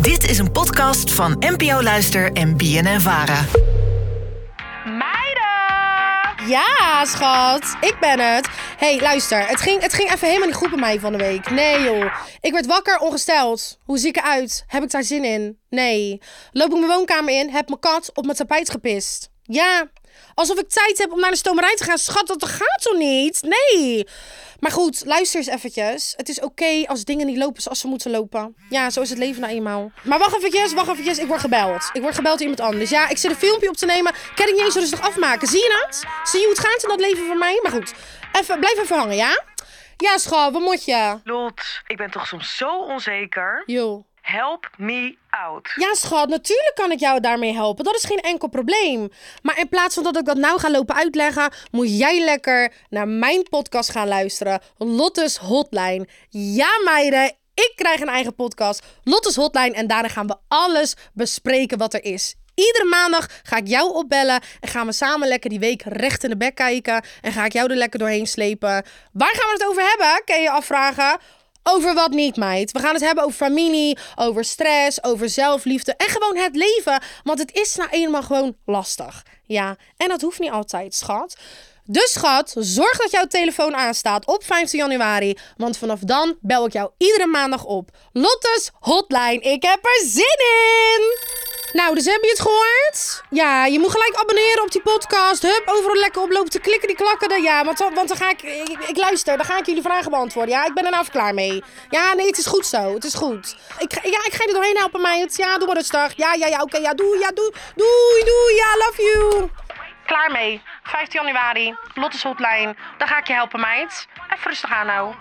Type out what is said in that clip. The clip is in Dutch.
Dit is een podcast van NPO Luister en BNN Vara. Meiden! Ja, schat. Ik ben het. hey, luister. Het ging, het ging even helemaal niet goed bij mij van de week. Nee, joh. Ik werd wakker ongesteld. Hoe zie ik eruit? Heb ik daar zin in? Nee. Loop ik mijn woonkamer in, heb mijn kat op mijn tapijt gepist. Ja. Alsof ik tijd heb om naar de stomerij te gaan. Schat, dat gaat toch niet? Nee. Maar goed, luister eens eventjes. Het is oké als dingen niet lopen zoals ze moeten lopen. Ja, zo is het leven nou eenmaal. Maar wacht eventjes, wacht eventjes. Ik word gebeld. Ik word gebeld door iemand anders. Ja, ik zit een filmpje op te nemen. Kan ik niet eens rustig afmaken. Zie je dat? Zie je hoe het gaat in dat leven van mij? Maar goed, even, blijf even hangen, ja? Ja, schat, wat moet je? Lot, ik ben toch soms zo onzeker. Joh. Help me out. Ja, schat, natuurlijk kan ik jou daarmee helpen. Dat is geen enkel probleem. Maar in plaats van dat ik dat nou ga lopen uitleggen, moet jij lekker naar mijn podcast gaan luisteren. Lotte's Hotline. Ja, meiden, ik krijg een eigen podcast. Lotte's Hotline. En daarin gaan we alles bespreken wat er is. Iedere maandag ga ik jou opbellen en gaan we samen lekker die week recht in de bek kijken. En ga ik jou er lekker doorheen slepen. Waar gaan we het over hebben? Kan je je afvragen. Over wat niet, meid. We gaan het hebben over familie, over stress, over zelfliefde en gewoon het leven. Want het is nou eenmaal gewoon lastig. Ja, en dat hoeft niet altijd, schat. Dus schat, zorg dat jouw telefoon aanstaat op 15 januari. Want vanaf dan bel ik jou iedere maandag op. Lotte's Hotline. Ik heb er zin in! Nou, dus heb je het gehoord? Ja, je moet gelijk abonneren op die podcast. Hup, overal lekker oplopen te klikken, die klakken. Ja, want, want dan ga ik, ik, luister, dan ga ik jullie vragen beantwoorden. Ja, ik ben er nou klaar mee. Ja, nee, het is goed zo. Het is goed. Ik, ja, ik ga je er doorheen helpen, meid. Ja, doe maar rustig. Ja, ja, ja, oké, ja, doei, ja, doei. Doei, doei, ja, love you. Klaar mee. 15 januari, Lotte's Hotline. Dan ga ik je helpen, meid. Even rustig aan nou.